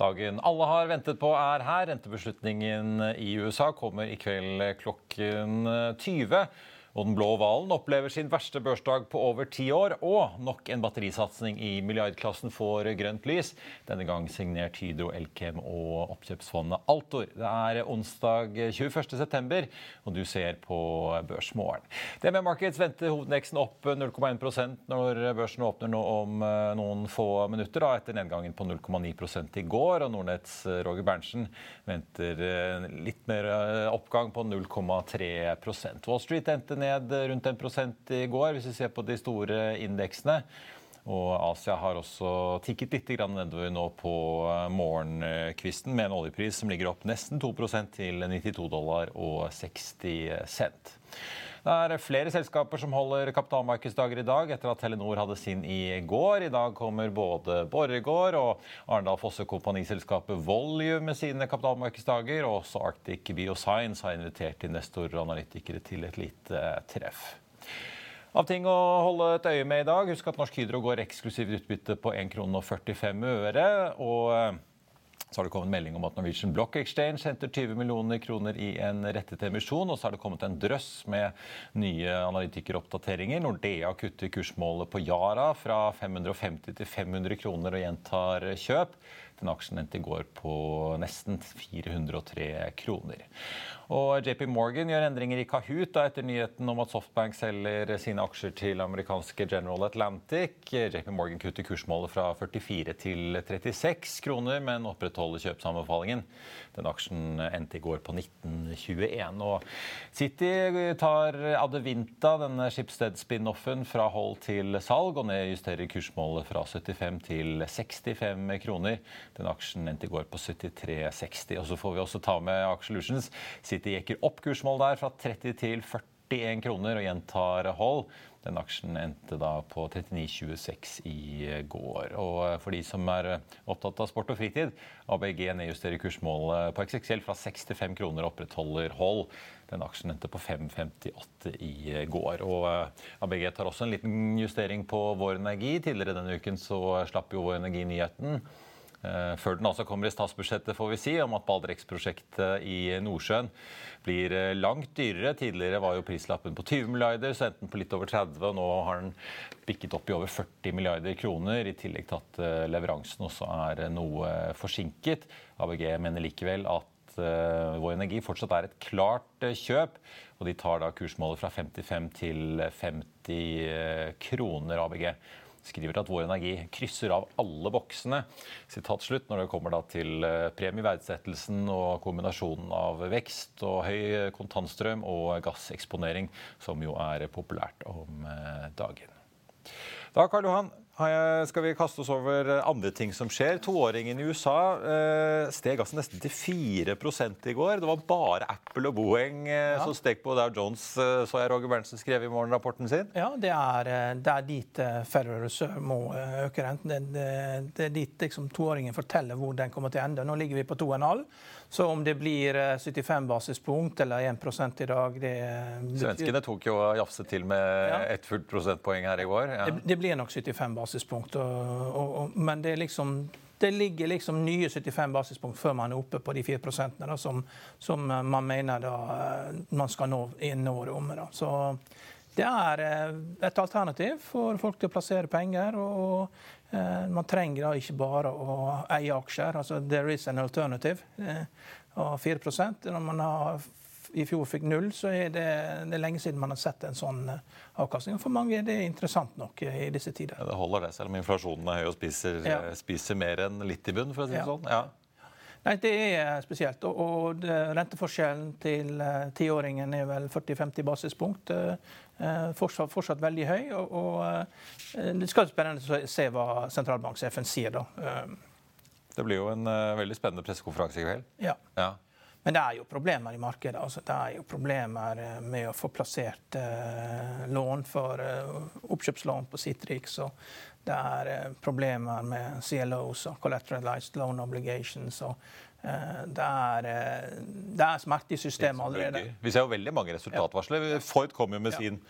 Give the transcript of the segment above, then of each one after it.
Dagen alle har ventet på er her. Rentebeslutningen i USA kommer i kveld klokken 20. Og den blå hvalen opplever sin verste børsdag på over ti år. Og nok en batterisatsing i milliardklassen får grønt lys. Denne gang signert Hydro, Elkem og oppkjøpsfondet Altor. Det er onsdag 21.9, og du ser på Børsmorgen. DME Markets venter hovedindeksen opp 0,1% når børsen åpner nå om eh, noen få minutter, da, etter nedgangen på 0,9 i går. Og Nordnetts eh, Roger Berntsen venter eh, litt mer oppgang på 0,3% Wall Street endte ned rundt 1% i går, hvis vi ser på de store indeksene. Og Asia har også tikket litt nedover nå på morgenkvisten, med en oljepris som ligger opp nesten 2% til 92 dollar og 60 cent. Det er flere selskaper som holder kapitalmarkedsdager i dag, etter at Telenor hadde sin i går. I dag kommer både Borregaard og Arendal Fosse kompaniselskapet Volume med sine kapitalmarkedsdager. Og også Arctic Bioscience har invitert investorer og analytikere til et lite treff. Av ting å holde et øye med i dag. Husk at Norsk Hydro går eksklusivt utbytte på 1 krone og 45 øre. og så har det kommet melding om at Norwegian Block Exchange henter 20 millioner kroner i en rettet emisjon. Og så har det kommet en drøss med nye analytikeroppdateringer. Nordea kutter kursmålet på Yara fra 550 til 500 kroner og gjentar kjøp. Den aksjen endte i går på nesten 403 kroner. Og JP Morgan gjør endringer i Kahoot da, etter nyheten om at Softbank selger sine aksjer til amerikanske General Atlantic. JP Morgan kutter kursmålet fra 44 til 36 kroner, men opprettholder kjøpsanbefalingen. Den aksjen endte i går på 1921. Og City tar Adevinta, denne Schibsted-spin-offen, fra hold til salg og nedjusterer kursmålet fra 75 til 65 kroner. Den aksjen endte i går på 73,60. Og så får vi også ta med Aksjelutions. City jekker opp kursmål der fra 30 til 41 kroner og gjentar hold. Den aksjen endte da på 39,26 i går. Og for de som er opptatt av sport og fritid, ABG nedjusterer kursmålet på XXL fra 6 til 5 kroner og opprettholder hold. Den aksjen endte på 5,58 i går. Og ABG tar også en liten justering på Vår Energi. Tidligere denne uken så slapp jo Vår Energi nyheten Eh, før den altså kommer i statsbudsjettet, får vi si, om at Baldrex-prosjektet i Nordsjøen blir eh, langt dyrere. Tidligere var jo prislappen på 20 milliarder, så enten på litt over 30. og Nå har den bikket opp i over 40 milliarder kroner, i tillegg til at eh, leveransen også er noe forsinket. ABG mener likevel at Vår Energi fortsatt er et klart kjøp. Og de tar da kursmålet fra 55 til 50 kroner, ABG skriver at Vår Energi krysser av alle boksene sitat slutt, når det kommer til eh, premieverdsettelsen og kombinasjonen av vekst og høy kontantstrøm og gasseksponering, som jo er populært om eh, dagen. Da, Karl Johan, skal vi kaste oss over andre ting som skjer. Toåringen i USA eh, steg altså nesten til 4 i går. Det var bare Apple og Boeing eh, ja. som steg på Dow Jones, eh, så jeg Roger Berntsen skrev i morgenrapporten sin. Ja, det er, det er dit Federal Reserve må øke renten. Det, det, det, er dit liksom, toåringen forteller hvor den kommer til å ende. Nå ligger vi på 2,5. Så om det blir 75 basispunkt eller 1 i dag det Svenskene tok jo jafset til med ja. ett fullt prosentpoeng her i går. Ja. Det, det, blir nok 75 basispunkt. Og, og, og, men det, liksom, det ligger liksom nye 75 basispunkt før man er oppe på de 4 da, som, som, man mener da, man skal nå innen året. Da. Så det er eh, et alternativ for folk til å plassere penger. og Eh, man trenger da ikke bare å eie aksjer. altså There is an alternative. Eh, og 4% Når man har, i fjor fikk null, så er det, det er lenge siden man har sett en sånn eh, avkastning. For mange er det interessant nok i disse tider. Ja, det holder det, selv om inflasjonen er høy og spiser, ja. spiser mer enn litt i bunn, for å si det ja. sånn. Ja. Nei, Det er spesielt. Og, og renteforskjellen til tiåringen er vel 40-50 basispunkt. Fortsatt, fortsatt, veldig høy. Og, og det skal være spennende å se hva sentralbanksjefen sier da. Det blir jo en veldig spennende pressekonferanse i kveld. Ja. ja. Men det er jo problemer i markedet. Altså, det er jo problemer eh, med å få plassert eh, lån for eh, oppkjøpslån på Citrix. Og det er eh, problemer med CLOs og Collateralized Loan Obligations. Og, eh, det, er, eh, det er smerte i systemet allerede. Vi ser jo veldig mange resultatvarsler. Ford kom jo med sin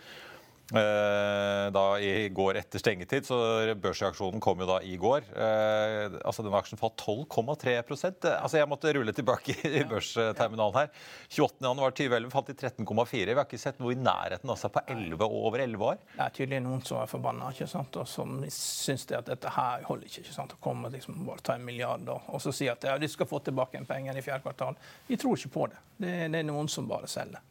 da i går etter stengetid, så børsreaksjonen kom jo da i går. Eh, altså Denne aksjen falt 12,3% Altså Jeg måtte rulle tilbake i børsterminalen her. 28.1.2011 falt i 13,4. Vi har ikke sett noe i nærheten altså på 11, over 11 år. Det er tydelig noen som er forbanna ikke sant? og som syns at dette her holder ikke. ikke sant? Å komme liksom bare ta en milliard og, så si at ja, de skal få tilbake en penger i fjerde kvartal. Vi tror ikke på det. Det, det er noen som bare selger.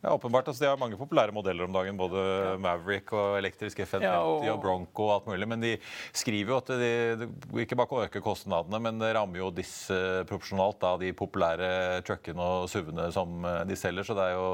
Ja, åpenbart. Altså, de har mange populære modeller om dagen. Både ja. Maverick og elektrisk F150 ja, og... og... Bronco og alt mulig. Men de skriver jo at de, de ikke bare øker kostnadene, men det rammer jo disproporsjonalt da, de populære truckene og SUV-ene som eh, de selger. Så det, jo,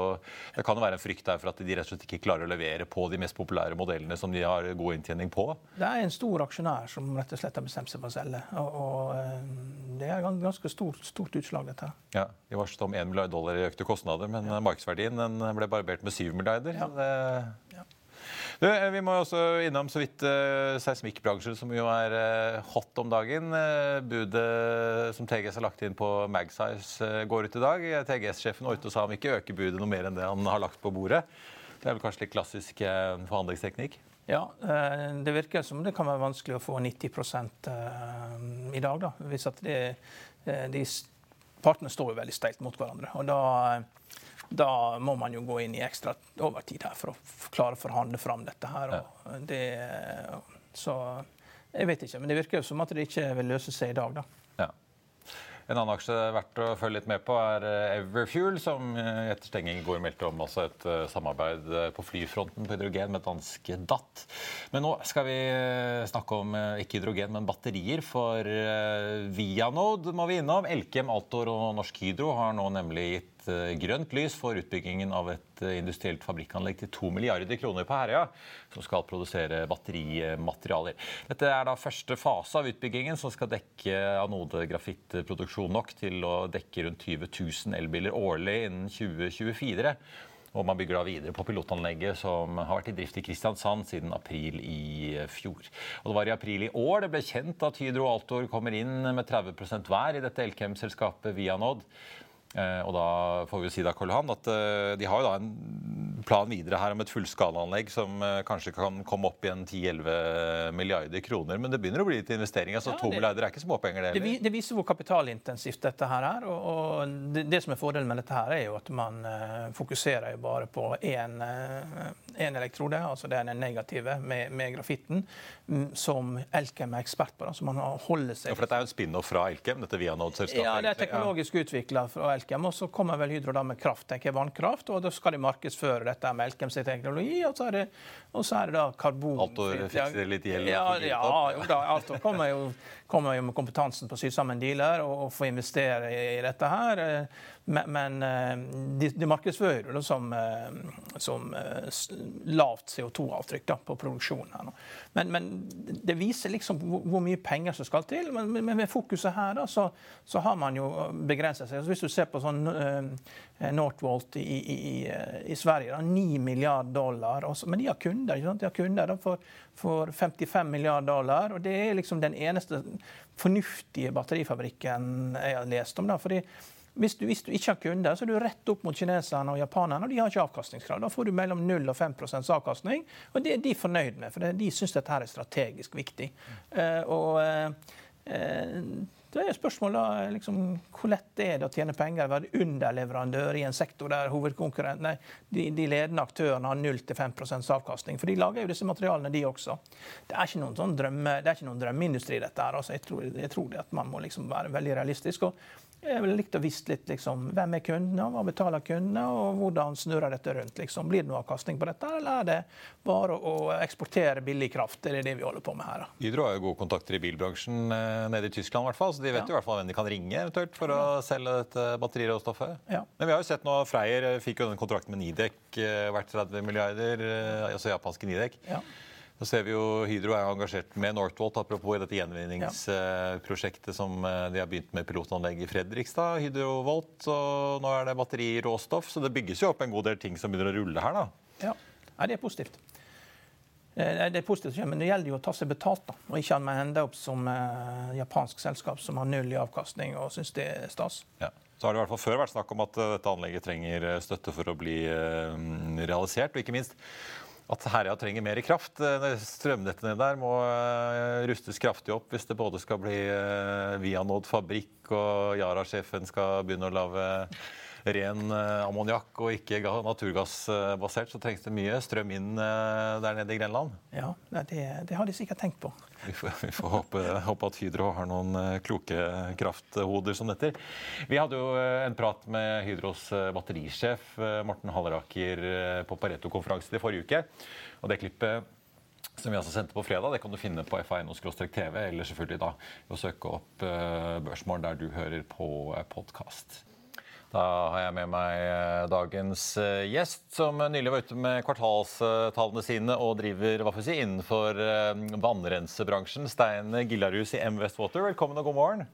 det, kan jo være en frykt der for at de rett og slett ikke klarer å levere på de mest populære modellene som de har god inntjening på. Det er en stor aksjonær som rett og slett har bestemt seg for å selge. Og, og eh, det er ganske stort, stort utslag, dette. Ja, De varslet om 1 milliard dollar i økte kostnader, men ja. markedsverdien den ble barbert med 7 milliarder. Ja. Det... Du, vi må også innom så vidt uh, seismikkbransjen, som jo er uh, hot om dagen. Uh, budet som TGS har lagt inn på Magsize, uh, går ut i dag. TGS-sjefen Orte sa han ikke øker budet noe mer enn det han har lagt på bordet. Det er vel kanskje litt klassisk forhandlingsteknikk? Ja, det virker som det kan være vanskelig å få 90 i dag. da, hvis at det, de Partene står jo veldig steilt mot hverandre. og da da må man jo gå inn i ekstra overtid her for å klare å forhandle fram dette her. Det, så jeg vet ikke, men det virker jo som at det ikke vil løse seg i dag, da. Ja. En annen aksje verdt å følge litt med på er eh, Everfuel, som eh, etter stenging i går meldte om altså et eh, samarbeid på flyfronten på hydrogen med danske DAT. Men nå skal vi snakke om ikke hydrogen, men batterier. For Vianode må vi innom. Elkem, Altor og Norsk Hydro har nå nemlig gitt Eh, grønt lys for utbyggingen av et eh, industrielt fabrikkanlegg til 2 milliarder kroner på Herøya, som skal produsere batterimaterialer. Dette er da første fase av utbyggingen, som skal dekke anodegrafittproduksjon nok til å dekke rundt 20 000 elbiler årlig innen 2024. Og man bygger da videre på pilotanlegget som har vært i drift i Kristiansand siden april i fjor. Og Det var i april i år det ble kjent at Hydro Altor kommer inn med 30% hver i dette Elkem-selskapet Vianod. Eh, og da får vi jo si da, Karl Johan, at eh, de har jo da en plan videre her om et fullskalaanlegg som eh, kanskje kan komme opp i en 10-11 milliarder kroner. Men det begynner å bli litt investeringer, altså ja, To milliarder er ikke småpenger, det heller. Det, viser hvor kapitalintensivt dette her er. Og, det, det, som er fordelen med dette her, er jo at man fokuserer jo bare på én elektrode, altså det er den negative med, med grafitten, mm, som Elkem er ekspert på. Da, så man holder seg... Ja, for dette er jo en spin-off fra Elkem, dette Vianode-selskapet? Ja, det er teknologisk ja. utvikla fra Elkem. Og så kommer vel Hydro da med kraft, tenker jeg, vannkraft, og da skal de markedsføre dette med Elkem sin teknologi. Og så er det, så er det da karbon... Altor fikser litt gjeld? Ja, ja, jo da, Altor kommer jo, kommer jo med kompetansen på å sy sammen dealer og, og få investere i, i dette her. Men, men eh, de, de markedsfører det som, eh, som eh, lavt CO2-avtrykk på produksjonen. her. Men, men, det viser liksom hvor, mye penger som skal til. Men, men med fokuset her da, så, så, har man jo begrenset seg. Altså hvis du ser på sånn Northvolt i, i, i, Sverige, da, 9 milliarder dollar. Også, men de har kunder. ikke sant? De har kunder da, for, for 55 milliarder dollar. Og det er liksom den eneste fornuftige batterifabrikken jeg har lest om. da, fordi hvis du, hvis du, ikke har kunder, så er du rett opp mot kineserne og japanerne, og de har ikke avkastningskrav. Da får du mellom 0 og 5% avkastning, og det er de fornøyd med, for de syns dette er strategisk viktig. Uh, og uh, da er spørsmålet liksom, hvor lett er det å tjene penger å være underleverandør i en sektor der nei, de, de, ledende aktørene har 0-5 avkastning. For de lager jo disse materialene, de også. Det er ikke noen, sånn drømme, det er ikke noen drømmeindustri, dette her. Altså, jeg, tror, jeg tror at man må liksom være veldig realistisk. Og Jeg ville likt å visst litt liksom, hvem er kundene, hva betaler kundene, og hvordan snurrer dette rundt. Liksom. Blir det noe avkastning på dette, eller er det bare å eksportere billig kraft? Det er det vi holder på med her. Da. Hydro har jo gode kontakter i bilbransjen eh, nede i Tyskland, i hvert fall, så de vet ja. jo i hvert fall hvem de kan ringe eventuelt for å selge dette batteriråstoffet. Ja. Men vi har jo sett nå Freyr fikk jo den kontrakten med Nidek verdt 30 milliarder, altså japanske Nidek. Ja. Så ser vi jo Hydro er engasjert med Northvolt, apropos i dette gjenvinningsprosjektet som eh, de har begynt med pilotanlegg i Fredrikstad. Hydrovolt, og nå er det batteriråstoff. Så det bygges jo opp en god del ting som begynner å rulle her, da. Ja, Nei, det er positivt. Eh, det er positivt, men det gjelder jo å ta seg betalt, da. Og ikke ende opp som uh, japansk selskap som har null i avkastning og syns det er stas. Ja. Så har det i hvert fall før vært snakk om at dette anlegget trenger støtte for å bli realisert. Og ikke minst at Herøya trenger mer kraft. Eh, strømnettene der må eh, rustes kraftig opp hvis det både skal bli eh, Vianod fabrikk og Yara-sjefen skal begynne å lage ren ammoniakk og ikke naturgassbasert, så trengs det mye strøm inn der nede i Grenland. Ja, det, det har de sikkert tenkt på. Vi får, vi får håpe, håpe, at Hydro har noen kloke krafthoder som dette. Vi hadde jo en prat med Hydros batterisjef Morten Halleraker på Pareto-konferansen i forrige uke. Og det klippet som vi altså sendte på fredag, det kan du finne på fa1-tv, eller selvfølgelig da å søke opp Børsmorgen der du hører på podkast. Da har jeg med meg eh, dagens eh, gjest, som nylig var ute med kvartalstallene sine og driver hva får si, innenfor eh, vannrensebransjen. Stein Gillarhus i M Westwater, velkommen og god morgen.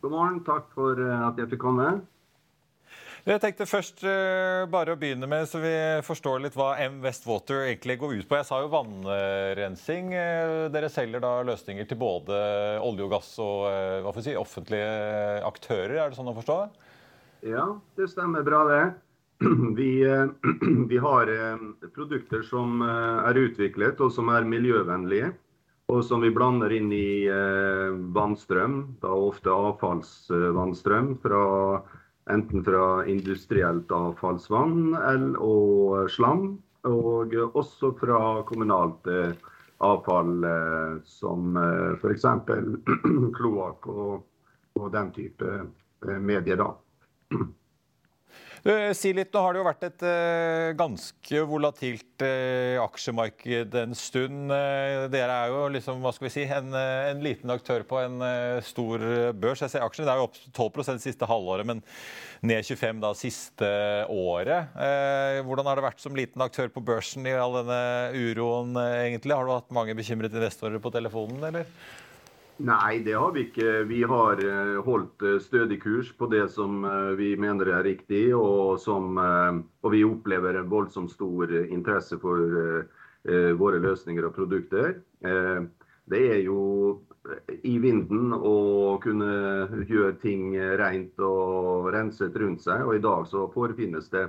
God morgen. Takk for at jeg fikk komme. Jeg tenkte først bare å begynne med, så vi forstår litt hva M Westwater egentlig går ut på. Jeg sa jo vannrensing. Dere selger da løsninger til både olje og gass og si, offentlige aktører, er det sånn å forstå? Ja, det stemmer bra, det. Vi, eh, vi, har eh, produkter som eh, er utviklet og som er miljøvennlige. Og som vi blander inn i vannstrøm, da ofte avfallsvannstrøm. Fra, enten fra industrielt avfallsvann og slam. Og også fra kommunalt avfall som f.eks. kloakk og, og den type medier. da. Si litt, Nå har det jo vært et uh, ganske volatilt uh, aksjemarked en stund. Uh, dere er jo liksom, hva skal vi si, en, en liten aktør på en stor børs. Jeg ser Aksjene det er jo opp 12% siste halvåret, men ned 25 da siste året. hvordan har det vært som liten aktør på børsen i all denne uroen, egentlig? Har du hatt mange bekymrede investorer på telefonen, eller? Nei, det har vi ikke. Vi har eh, holdt eh, stødig kurs på det som eh, vi mener er riktig, og, som, og vi opplever en voldsomt stor interesse for våre løsninger og produkter. Det er jo i vinden å kunne gjøre ting rent og renset rundt seg. Og i dag så forefinnes det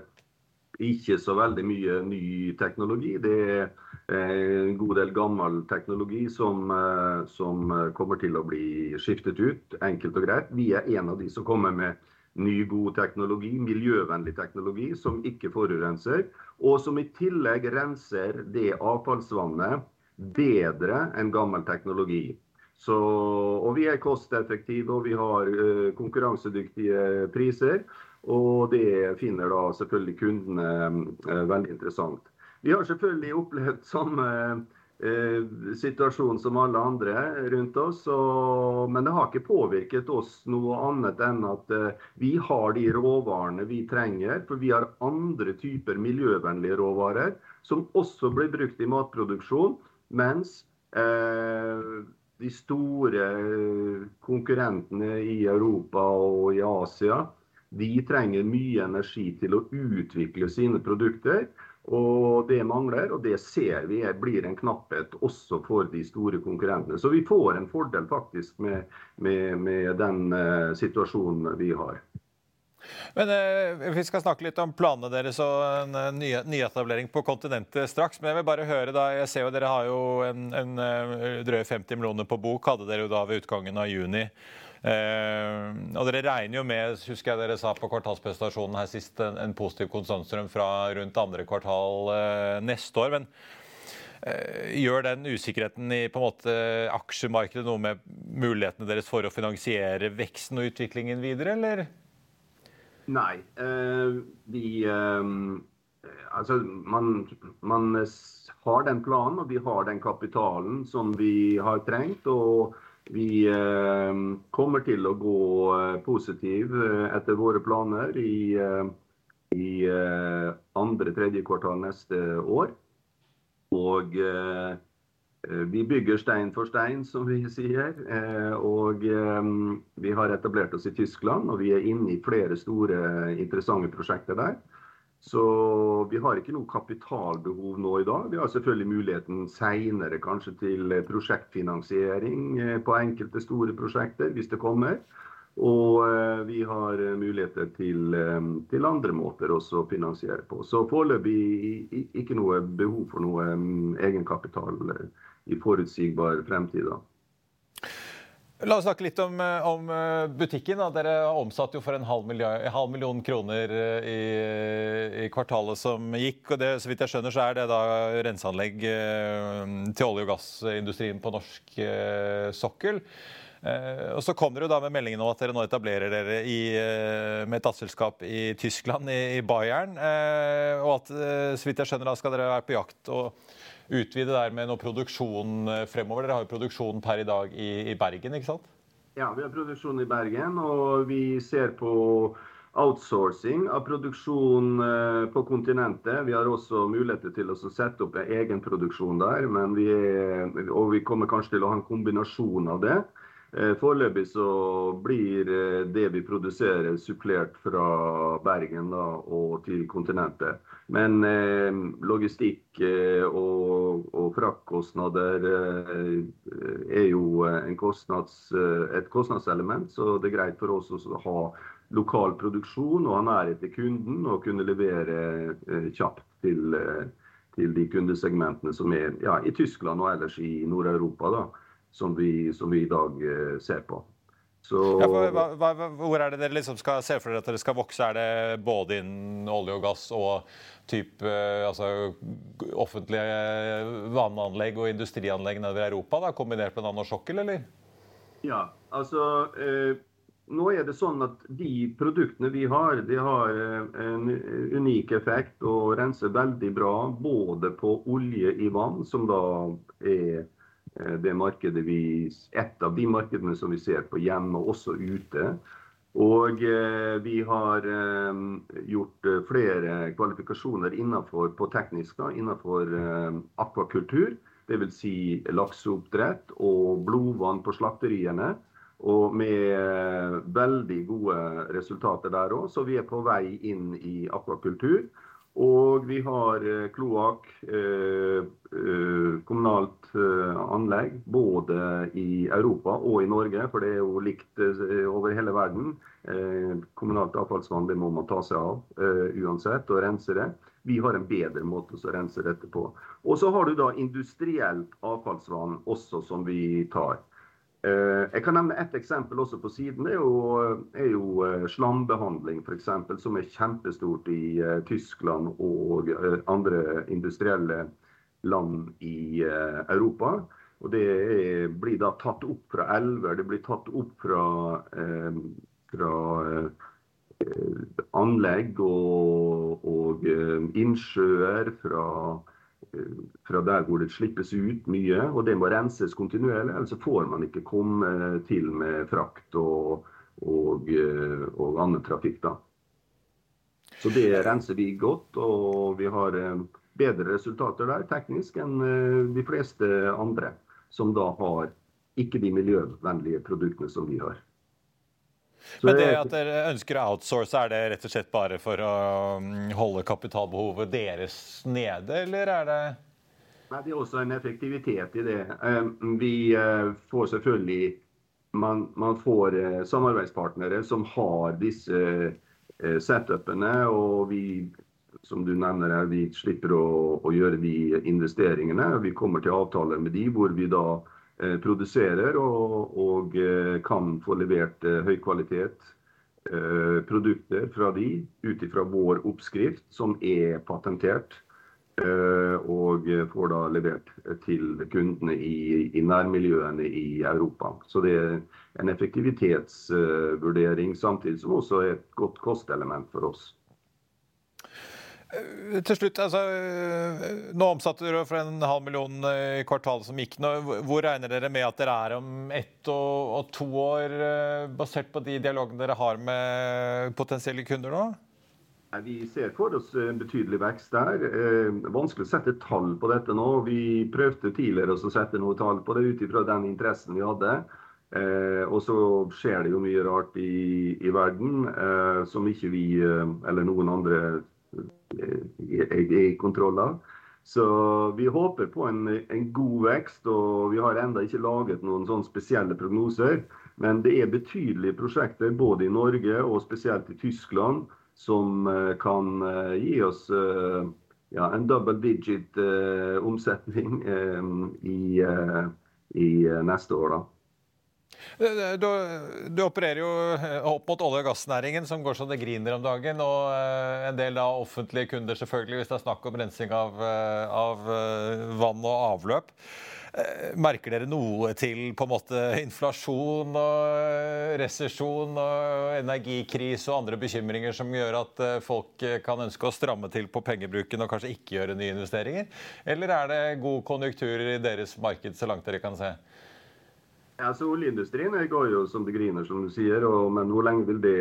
ikke så veldig mye ny teknologi. Det er en god del gammel teknologi som, eh, som, kommer til å bli skiftet ut, enkelt og greit. Vi er en av de som kommer med ny, god teknologi, miljøvennlig teknologi, som ikke forurenser. Og som i tillegg renser det avfallsvannet bedre enn gammel teknologi. Så, og vi er kosteffektive og vi har uh, konkurransedyktige priser. Og det finner da selvfølgelig kundene uh, veldig interessant. Vi har selvfølgelig opplevd samme eh, situasjon som alle andre rundt oss. Og, men det har ikke påvirket oss noe annet enn at eh, vi har de råvarene vi trenger. For vi har andre typer miljøvennlige råvarer som også blir brukt i matproduksjon. Mens eh, de store konkurrentene i Europa og i Asia de trenger mye energi til å utvikle sine produkter. Og det mangler, og det ser vi blir en knapphet også for de store konkurrentene. Så vi får en fordel faktisk med, med, med den uh, situasjonen vi har. Men eh, Vi skal snakke litt om planene deres og en uh, ny, nyetablering på kontinentet straks. Men jeg vil bare høre da, jeg ser jo Dere har jo en, en uh, drøye 50 millioner på bok, hadde dere jo da ved utgangen av juni. Eh, og Dere regner jo med husker jeg dere sa på kvartalspresentasjonen her sist, en, en positiv konsumstrøm fra rundt andre kvartal eh, neste år. men Gjør den usikkerheten i på en måte aksjemarkedet noe med mulighetene deres for å finansiere veksten og utviklingen videre, eller? Nei. Vi Altså, man, man har den planen og vi har den kapitalen som vi har trengt. og vi eh, kommer til å gå eh, positiv eh, etter våre planer i, i andre-tredje kvartal neste år. Og vi bygger stein for stein, som vi sier. Og vi har etablert oss i Tyskland, og vi er inne i flere store, interessante prosjekter der. Så vi har ikke noe kapitalbehov nå i dag. Vi har selvfølgelig muligheten senere kanskje til prosjektfinansiering eh, på enkelte store prosjekter, hvis det kommer. Og eh, vi har muligheter til, eh, til andre måter også å finansiere på. Så foreløpig ikke noe behov for noe egenkapital i forutsigbar fremtid. da. La oss snakke litt om, eh, om eh, butikken. Dere omsatte jo for en halv, million, halv million kroner eh, i, i, kvartalet som gikk. og det, Så vidt jeg skjønner, så er det da renseanlegg til olje- og gassindustrien på norsk sokkel. Og Så kommer jo da med meldingen om at dere nå etablerer dere i, med et datterselskap i Tyskland, i, i Bayern. Og at så vidt jeg skjønner da skal dere være på jakt og utvide der med noe produksjon eh, fremover? Dere har jo produksjon per i dag i, i Bergen, ikke sant? Ja, vi har produksjon i Bergen, og vi ser på outsourcing av produksjon eh, på kontinentet. Vi har også muligheter til å sette opp en egen produksjon der, vi er, og vi kommer kanskje til å ha en kombinasjon av det. Eh, foreløpig så blir eh, det vi produserer supplert fra Bergen da, og til kontinentet. Men eh, logistikk eh, og, og fraktkostnader eh, er jo kostnads, et kostnadselement, så det er greit for oss å ha lokal produksjon og ha nærhet til kunden og kunne levere eh, kjapt til, til, de kundesegmentene som er ja, i Tyskland og ellers i Nord-Europa som vi, som vi i dag eh, ser på. Så... Ja, hva, hva, hvor er det dere liksom skal se for dere at dere skal vokse? Er det både innen olje og gass og typ, eh, altså, offentlige vannanlegg og industrianlegg nedover Europa, da, kombinert med nanosokkel, eller? Ja, altså eh, nå er det sånn at De produktene vi har, de har eh, en unik effekt og renser veldig bra både på olje i vann, som da er Eh, det markedet vi, et av de markedene som vi ser på hjemme, og også ute. Og eh, vi har eh, gjort flere kvalifikasjoner innenfor, på tekniska innenfor akvakultur. Dvs. Si lakseoppdrett og blodvann på slakteriene. Og med veldig gode resultater der òg. Så vi er på vei inn i akvakultur. Og vi har eh, kloakk, eh, eh, kommunalt eh, anlegg, både i Europa og i Norge. For det er jo likt over hele verden. Kommunalt avfallsvann det må man ta seg av uansett, og rense det. Vi har en bedre måte å rense dette på. Og så har du da industrielt avfallsvann også som vi tar. Eh, jeg kan nevne ett eksempel også på siden. Det er jo, er jo eh, slambehandling, f.eks., som er kjempestort i uh, Tyskland og andre industrielle land i Europa. Og Det er, blir da tatt opp fra elver, det blir tatt opp fra, fra anlegg og, og innsjøer, fra fra der hvor det slippes ut mye. Og det må renses kontinuerlig, ellers får man ikke komme til med frakt og, og, eh, og annen trafikk. da. Så det renser vi godt, og vi har eh, bedre resultater der teknisk enn eh, de fleste andre, som da har ikke de miljøvennlige produktene som vi har. Men det at dere ønsker å outsource, er det rett og slett bare for å mm, holde kapitalbehovet deres nede, eller er det Nei, Det er også en effektivitet i det. Ehm, vi eh, får selvfølgelig Man, man får eh, samarbeidspartnere som har disse eh, setupene, og vi som du nevner her, vi slipper å, å gjøre de investeringene. Vi kommer til avtaler med de hvor vi da Eh, produserer og, og eh, kan få levert høy høykvalitet produkter fra de ut ifra vår oppskrift, som er patentert. Og får da levert til kundene i, i nærmiljøene i Europa. Så det er en effektivitetsvurdering, samtidig som også er et godt kostelement for oss. Eh, til slutt, altså, eh, Nå omsatte dere for en halv million i kvartalet som gikk. Nå, hvor regner dere med at dere er om ett og, og to år, eh, basert på de dialogene dere har med potensielle kunder nå? Vi ser for oss en betydelig vekst der. Vanskelig å sette tall på dette nå. Vi prøvde tidligere å sette noe tall på det ut ifra den interessen vi hadde. Og så skjer det jo mye rart i, i verden som ikke vi eller noen andre er i kontroll av. Så vi håper på en, en, god vekst, og vi har ennå ikke laget noen sånn spesielle prognoser. Men det er betydelige prosjekter både i Norge og spesielt i Tyskland som eh, kan eh, gi oss eh, ja, en double digit omsetning i, i neste år. da. Du, du, opererer jo eh, opp mot olje- og gassnæringen, som går så det griner om dagen. Og eh, en del av offentlige kunder, selvfølgelig, hvis det er snakk om rensing av, eh, av vann og avløp. Merker dere noe til på en måte inflasjon og resesjon og energikrise og andre bekymringer som gjør at folk kan ønske å stramme til på pengebruken og kanskje ikke gjøre nye investeringer? Eller er det god konjunktur i deres marked så langt dere kan se? Ja, så Oljeindustrien går jo som det griner, som du sier. Og, men hvor lenge vil det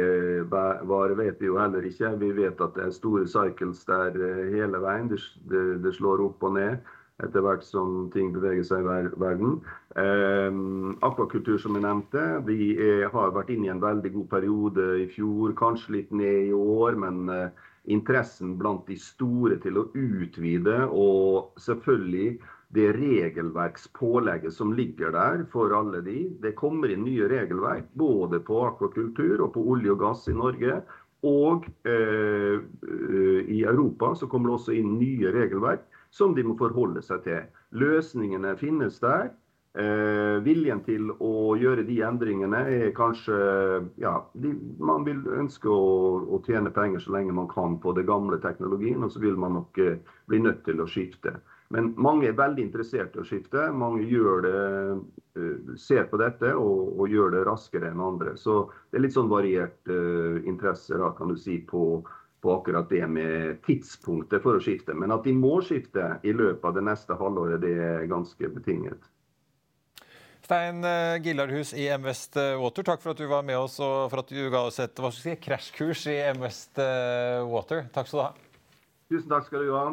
vare, vet vi jo heller ikke. Vi vet at det er store cycles der eh, hele veien. Det, det, det slår opp og ned etter hvert som ting beveger seg i verden. Eh, akvakultur, som jeg nevnte, de er, har vært inne i en veldig god periode i fjor. Kanskje litt ned i år, men eh, interessen blant de store til å utvide og selvfølgelig det regelverkspålegget som ligger der for alle de. Det kommer inn nye regelverk både på akvakultur og på olje og gass i Norge. Og eh, i Europa så kommer det også inn nye regelverk som de må forholde seg til. Løsningene finnes der. Eh, viljen til å gjøre de endringene er kanskje ja, de, Man vil ønske å, å, tjene penger så lenge man kan på det gamle teknologien, og så vil man nok eh, bli nødt til å skifte. Men mange er veldig interessert i å skifte. Mange gjør det, eh, ser på dette og, og, gjør det raskere enn andre. Så det er litt sånn variert uh, interesse da, kan du si, på, på, akkurat det med tidspunktet for å skifte. Men at de må skifte i løpet av det neste halvåret, det er ganske betinget. Stein eh, Gillardhus i MVest Water, takk for at du var med oss og for at du ga oss et si, krasjkurs i MVest Water. Takk skal du ha. Tusen takk skal du ha.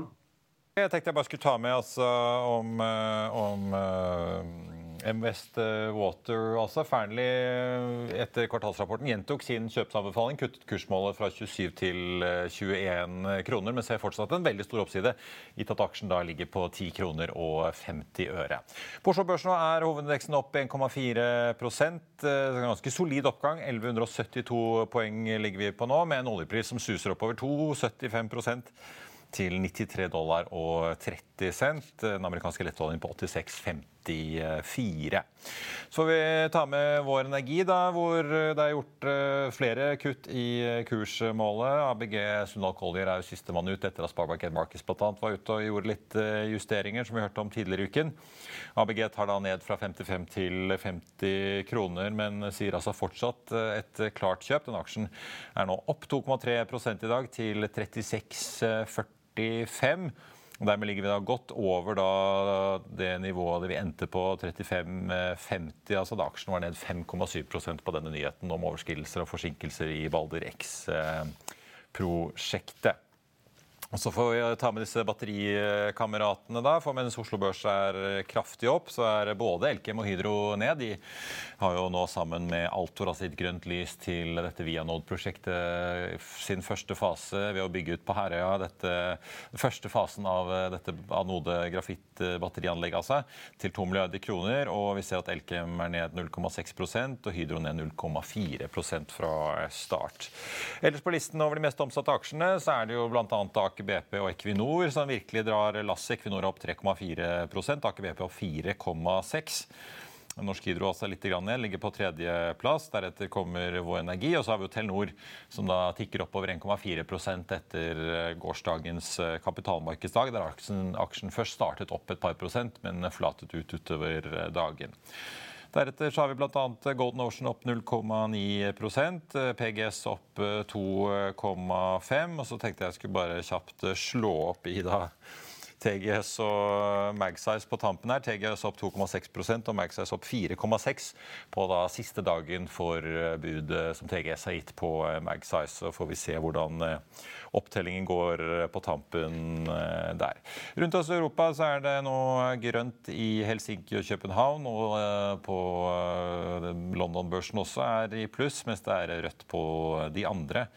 Jeg tenkte jeg bare skulle ta med altså, om, eh, om uh, M West Water altså Fearnley etter kvartalsrapporten gjentok sin kjøpsanbefaling, kuttet kursmålet fra 27 til 21 kroner, men ser fortsatt en veldig stor oppside, gitt at aksjen da ligger på 10 kroner og 50 øre. På Oslo Børs nå er hovedindeksen opp 1,4 Ganske solid oppgang. 1172 poeng ligger vi på nå, med en oljepris som suser oppover 2,75 til 93 dollar og 30 cent. Den amerikanske lettoljen på 86,54. Så vi tar med Vår Energi, da, hvor det er gjort eh, flere kutt i kursmålet. ABG Sundal Collier er jo sistemann ut etter at Sparebank Markets bl.a. var ute og gjorde litt eh, justeringer, som vi hørte om tidligere i uken. ABG tar da ned fra 55 til 50 kroner, men sier altså fortsatt eh, et klart kjøp. Den aksjen er nå opp 2,3% i dag til 36,40 45. Og dermed ligger vi da godt over da det nivået vi endte på 35,50. altså Da aksjen var ned 5,7% på denne nyheten om overskridelser og forsinkelser i Balder X-prosjektet. Og Så får vi ta med disse batterikameratene. da, for Mens Oslo Børs er kraftig opp, så er både Elkem og Hydro ned. De har jo nå sammen med Altor altså gitt grønt lys til dette Vianode-prosjektet sin første fase ved å bygge ut på Herøya. dette første fasen av dette anode grafittbatterianlegget altså, til 2 milliarder kroner. Og vi ser at Elkem er ned 0,6% og Hydro ned 0,4% fra start. Ellers på listen over de mest omsatte aksjene så er det jo bl.a. Aker Aker BP og Equinor som virkelig drar lasset. Equinor er opp 3,4% Aker BP opp 4,6 Norsk Hydro også litt ned, ligger på tredjeplass. Deretter kommer Vår Energi, og så har vi jo Telenor, som da tikker oppover 1,4% etter gårsdagens kapitalmarkedsdag, der aksjen, aksjen først startet opp et par prosent, men flatet ut utover dagen. Deretter så har vi bl.a. Golden Ocean opp 0,9% PGS opp 2,5 Og så tenkte jeg skulle bare kjapt slå opp i da TGS og Magsize på tampen her. TGS opp 2,6% og Magsize opp 4,6 på da siste dagen for budet som TGS har gitt på Magsize. Så får vi se hvordan opptellingen går på tampen der. Rundt oss i Europa så er det nå grønt i Helsinki og København. Og på London-børsen også er i pluss, mens det er rødt på de andre.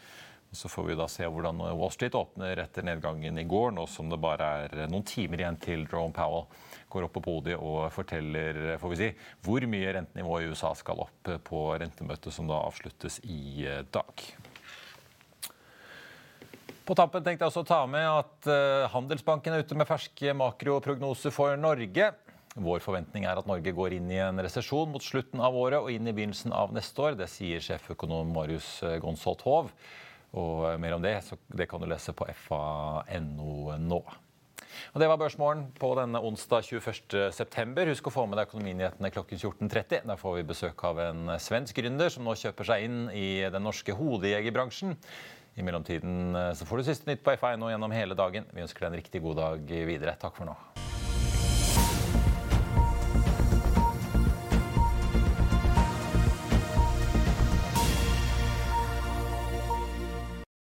Så får vi da se hvordan Wall Street åpner etter nedgangen i går, nå som det bare er noen timer igjen til Jerome Powell går opp på podiet og forteller får vi si, hvor mye rentenivået i USA skal opp på rentemøtet som da avsluttes i dag. På tampen tenkte jeg også å ta med at Handelsbanken er ute med ferske makroprognoser for Norge. Vår forventning er at Norge går inn i en resesjon mot slutten av året og inn i begynnelsen av neste år. Det sier sjeføkonom Marius Gonsholt Hov. Og mer om det, det kan du lese på fa.no nå. Og Det var Børsmorgen på denne onsdag 21.9. Husk å få med deg økonominyhetene klokken 14.30. Der får vi besøk av en svensk gründer som nå kjøper seg inn i den norske hodejegerbransjen. I mellomtiden så får du siste nytt på FA.no gjennom hele dagen. Vi ønsker deg en riktig god dag videre. Takk for nå.